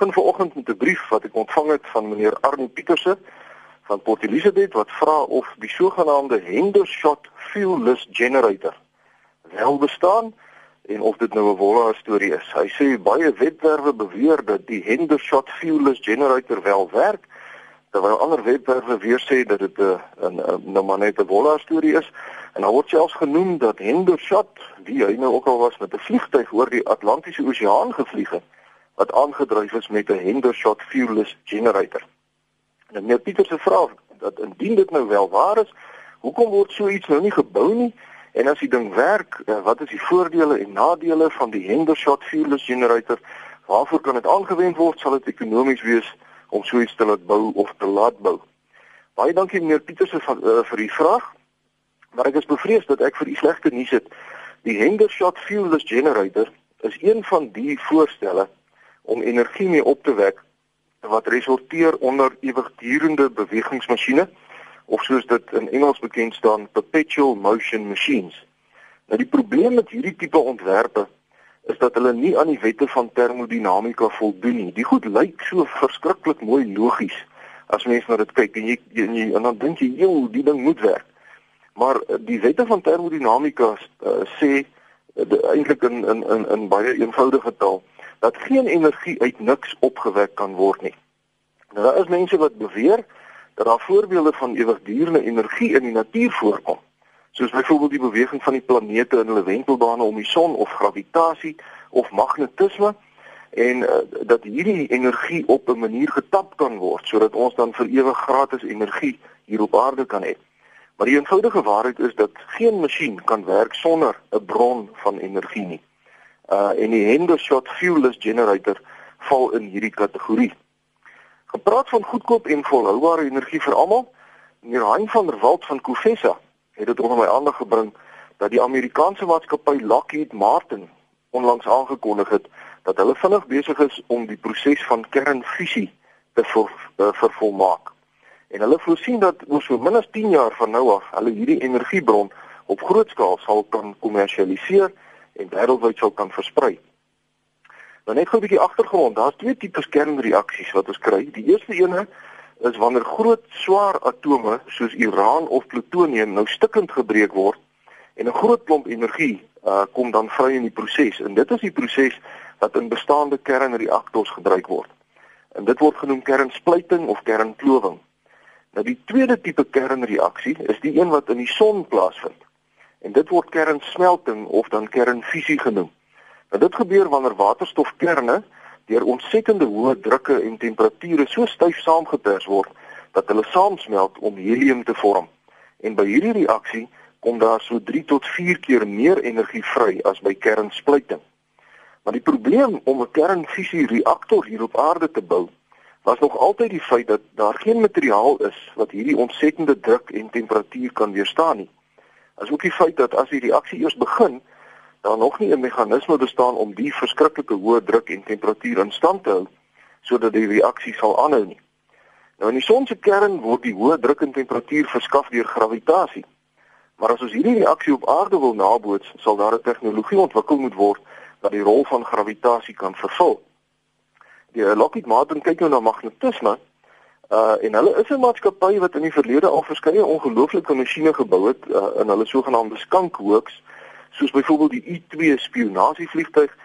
begin vanoggend met 'n brief wat ek ontvang het van meneer Arnie Pieterse van Port Elizabeth wat vra of die sogenaamde Hendershot fuelless generator wel bestaan en of dit nou 'n wolle storie is. Hy sê baie webwerwe beweer dat die Hendershot fuelless generator wel werk terwyl ander webwerwe weer sê dat dit 'n nou maar net 'n wolle storie is. En dan word selfs genoem dat Hendershot, wie hy nou ook al was met 'n vliegtyg oor die Atlantiese Oseaan gevlieg het wat aangedryf is met 'n Hendershot fuelless generator. En meneer Pieter se vraag dat indien dit nou wel waar is, hoekom word so iets nou nie gebou nie? En as die ding werk, eh, wat is die voordele en nadele van die Hendershot fuelless generator? Waarvoor kan dit aangewend word? Sal dit ekonomies wees om so iets te laat bou of te laat bou? Baie dankie meneer Pieter se uh, vir die vraag. Maar ek is bevrees dat ek vir u slegte nuus het. Die Hendershot fuelless generator is een van die voorstelle om energie mee op te wek wat resorteer onder ewigdurende bewegingsmasjiene of soos dit in Engels bekend staan perpetual motion machines. Nou die probleem met hierdie tipe ontwerpe is dat hulle nie aan die wette van termodinamika voldoen nie. Die goed lyk so verskriklik mooi logies as mens na dit kyk en jy, jy en dan dink jy, "Joe, die ding moet werk." Maar eh, die wette van termodinamika uh, sê uh, eintlik in in in in baie eenvoudige taal dat geen energie uit niks opgewek kan word nie. Nou daar is mense wat beweer dat daar voorbeelde van ewigdurende energie in die natuur voorkom. Soos byvoorbeeld die beweging van die planete in hulle wentelbane om die son of gravitasie of magnetisme en uh, dat hierdie energie op 'n manier getap kan word sodat ons dan vir ewig gratis energie hier op aarde kan hê. Maar die eenvoudige waarheid is dat geen masjien kan werk sonder 'n bron van energie nie. Uh en die Hendershot fuelless generator val in hierdie kategorie. Gepraat van goedkoop en volhoubare energie vir almal, meneer Hein van der Walt van Kofessa het dit onder my aandag gebring dat die Amerikaanse maatskappy Lockheed Martin onlangs aangekondig het dat hulle vinnig besig is om die proses van kernfusie te ver, uh, vervolmaak en hulle voorsien dat oor so min as 10 jaar van nou af hulle hierdie energiebron op groot skaal sal kan kommersialiseer en wêreldwyd sal kan versprei. Nou net gou 'n bietjie agtergrond, daar's twee tipes kernreaksies wat ons kry. Die eerste ene is wanneer groot swaar atome soos uran of plutonium nou stukkend gebreek word en 'n groot klomp energie uh, kom dan vry in die proses en dit is die proses wat in bestaande kernreaktors gebruik word. En dit word genoem kernsplyting of kernklowing. Nou die tweede tipe kernreaksie is die een wat in die son plaasvind. En dit word kernsmelting of dan kernfusie genoem. Nou dit gebeur wanneer waterstofkerne deur ontsettende hoë drukke en temperature so styf saamgepers word dat hulle saamsmelt om helium te vorm. En by hierdie reaksie kom daar so 3 tot 4 keer meer energie vry as by kernsplyting. Maar die probleem om 'n kernfusie reaktor hier op aarde te bou was nog altyd die feit dat daar geen materiaal is wat hierdie ontsettende druk en temperatuur kan weerstaan nie. As ook die feit dat as die reaksie eers begin, daar nog nie 'n meganisme bestaan om die verskriklike hoë druk en temperatuur in stand te hou sodat die reaksie sal aanhou nie. Nou in die son se kern word die hoë druk en temperatuur verskaf deur gravitasie. Maar as ons hierdie reaksie op aarde wil naboots, sal daar 'n tegnologie ontwikkel moet word wat die rol van gravitasie kan vervul die Lockheed Martin kyk nou na magnetisme uh en hulle is 'n maatskappy wat in die verlede al verskeie ongelooflike masjiene gebou het uh, in hulle sogenaamde skankhoeks soos byvoorbeeld die U2 spionasievliegtuig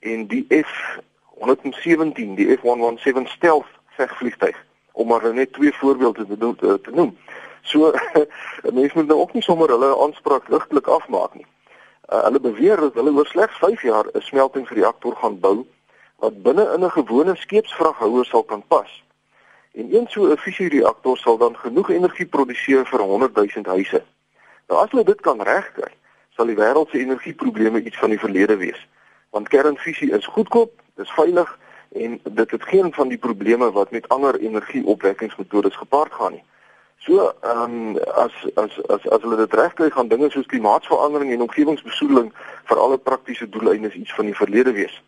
en die F117 die F117 stealth vegvliegtuig om maar net twee voorbeelde te, doen, te, te noem. So mense moet nou ook nie sommer hulle aanspraak ligtelik afmaak nie. Uh, hulle beweer dat hulle oor slegs 5 jaar 'n smeltingsreaktor gaan bou wat binne in 'n gewone skeepsvraghouer sal kan pas. En een so 'n fusiereaktor sal dan genoeg energie produseer vir 100 000 huise. Nou as hulle dit kan regkry, sal die wêreld se energieprobleme iets van die verlede wees. Want kernfusie is goedkoop, dis veilig en dit het geen van die probleme wat met ander energieopwekkingsmetodes gepaard gaan nie. So, ehm um, as as as as hulle dit regkry, gaan dinge soos klimaatsverandering en omgewingsbesoedeling vir alle praktiese doeleindes iets van die verlede wees.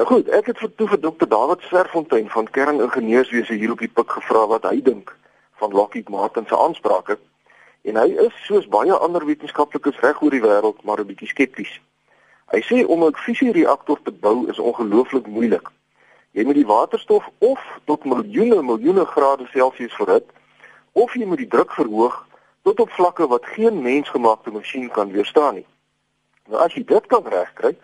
Nou goed, ek het vir toe vir Dr. David Swerfontein van Kerningenieurswese hier op die pik gevra wat hy dink van Lockheed Martin se aansprake. En hy is soos baie ander wetenskaplikes reg oor die wêreld maar 'n bietjie skepties. Hy sê om 'n fusiereaktor te bou is ongelooflik moeilik. Jy moet die waterstof of tot miljoene miljoene grade Celsius verhit of jy moet die druk verhoog tot op vlakke wat geen mensgemaakte masjien kan weerstaan nie. Nou as jy dit kan regkry,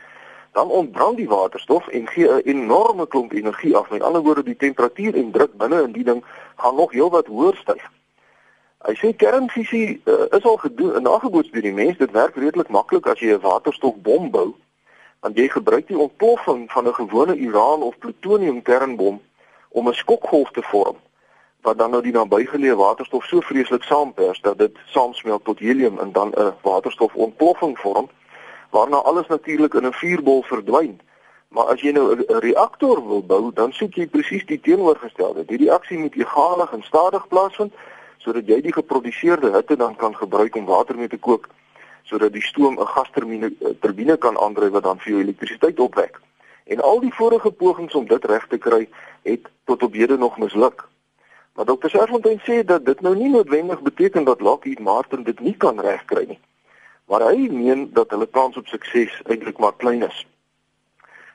dan ontbrand die waterstof en gee 'n enorme klomp energie af. Met ander woorde, die temperatuur en druk binne in die ding gaan nog heelwat hoër styg. Hy sê kernfisie uh, is al gedoen, nageboots deur die mens. Dit werk redelik maklik as jy 'n waterstofbom bou want jy gebruik die ontploffing van 'n gewone uran of plutonium kernbom om 'n skokgolf te vorm wat dan nou die nabygeleë waterstof so vreeslik saampers dat dit saamsmelt tot helium en dan 'n waterstofontploffing vorm waarna alles natuurlik in 'n vuurbol verdwyn. Maar as jy nou 'n reaktor wil bou, dan soek jy presies die teenoorgestelde. Die reaksie moet egalig en stadig plaasvind sodat jy die geproduseerde hitte dan kan gebruik om water mee te kook sodat die stoom 'n gasturbine eh, turbine kan aandryf wat dan vir jou elektrisiteit opwek. En al die vorige pogings om dit reg te kry, het tot op hede nog misluk. Maar Dr. Serfontein sê dat dit nou nie noodwendig beteken dat Lockheed Martin dit nie kan regkry nie. Maar hy meen dat hulle kans op sukses eintlik maar klein is.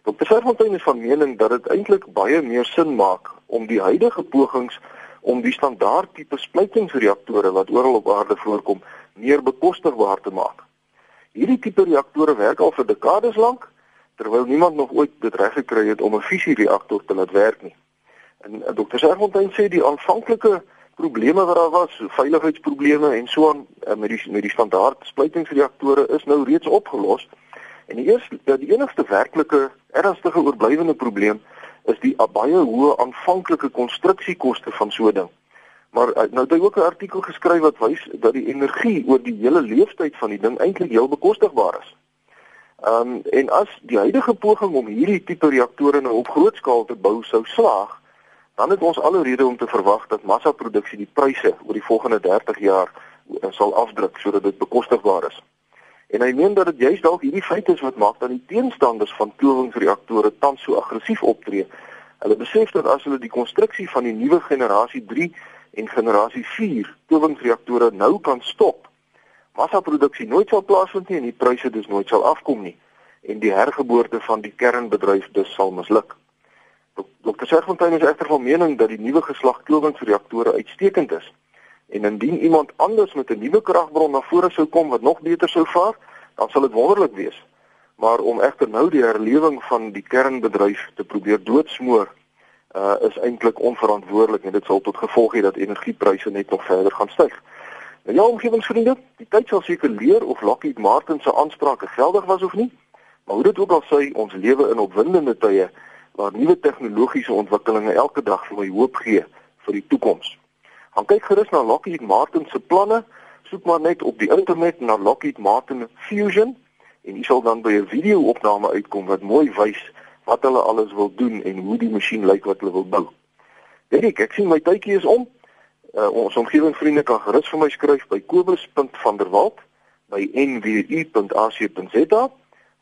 Dr. Serfontein is van mening dat dit eintlik baie meer sin maak om die huidige pogings om die standaard tipe splytingsreaktore wat oral op aarde voorkom meer bekostigbaar te maak. Hierdie tipe reaktore werk al vir dekades lank terwyl niemand nog ooit dit reg gekry het om 'n fisiereaktor te laat werk nie. En eh, Dr. Serfontein sê die aanvanklike probleme wat daar was, veiligheidsprobleme en so aan eh, met die met die standaard splytingsreaktore is nou reeds opgelos. En die eerste ja, die enigste werklike ernstige oorblywende probleem is die baie hoë aanvanklike konstruksiekoste van so 'n ding. Maar eh, nou het hy ook 'n artikel geskryf wat wys dat die energie oor die hele lewensduur van die ding eintlik heel bekostigbaar is. Ehm um, en as die huidige poging om hierdie tipe reaktore nou op groot skaal te bou sou slaag, dan het ons alle rede om te verwag dat massaproduksie die pryse oor die volgende 30 jaar eh, sal afdruk sodat dit bekostigbaar is. En hy meen dat dit juist dalk hierdie feit is wat maak dat die teenstanders van towingsreaktore tans so aggressief optree. Hulle besef dat as hulle die konstruksie van die nuwe generasie en generasie 4 towingsreaktore nou kan stop, massaproduksie nooit sal plaasvind nie en die pryse dus nooit sal afkom nie en die hergeboorte van die kernbedryf dus sal misluk. Dr. Serfontein is egter van mening dat die nuwe geslag towingsreaktore uitstekend is. En indien iemand anders met 'n nuwe kragbron na vore sou kom wat nog beter sou vaar, dan sal dit wonderlik wees. Maar om egter nou die herlewing van die kernbedryf te probeer doodsmoor uh is eintlik onverantwoordelik en dit sal tot gevolg hê dat energiepryse net nog verder gaan styg. Nou ja, omgewingsvriende, die tyd sal seker leer of Lockheed Martin se aansprake geldig was of nie. Maar hoe dit ook al sê, ons lewe in opwindende tye waar nuwe tegnologiese ontwikkelinge elke dag vir my hoop gee vir die toekoms. Gaan kyk gerus na Lockheed Martin se planne, soek maar net op die internet na Lockheed Martin Fusion en jy sal dan by 'n video-opname uitkom wat mooi wys wat hulle alles wil doen en hoe die masjien lyk wat hulle wil bou. Ek, ek sien my tydjie is om. Uh, ons omgewingsvriende kan gerus vir my skryf by kobus.vanderwalt by nwu.ac.za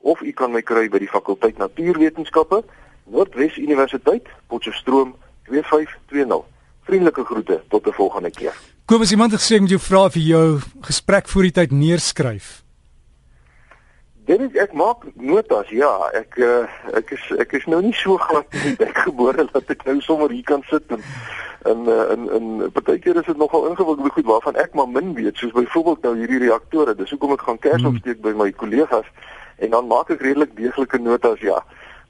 of u kan my kry by die fakulteit natuurwetenskappe Noordwes Universiteit Potchefstroom 2520. Vriendelike groete tot 'n volgende keer. Kobus, iemand het gesê ek moet jou vra vir jou gesprek voor die tyd neerskryf. Dit is ek maak notas. Ja, ek uh, ek is ek is nou nie so glad in die bek gebore dat ek nou sommer hier kan sit en en en en partykeer is dit nogal ingewikkeld goed waarvan ek maar min weet, soos byvoorbeeld nou hierdie reaktore. Dis hoekom ek gaan kers hmm. opsteek by my kollegas en dan maak ek redelik deeglike notas, ja.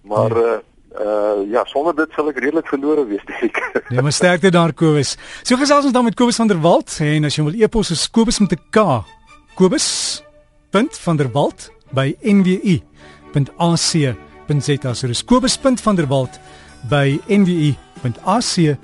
Maar uh uh ja, sonder dit sal ek redelik verlore wees, dink ek. Ja, maar sterkte daar Kobus. So gesels ons dan met Kobus van der Walt en as jy wil e-pos is Kobus met 'n K. Kobus. Punt van der Walt by nwu.ac.za. So dis Kobus.vanderwalt by nwu.ac.za.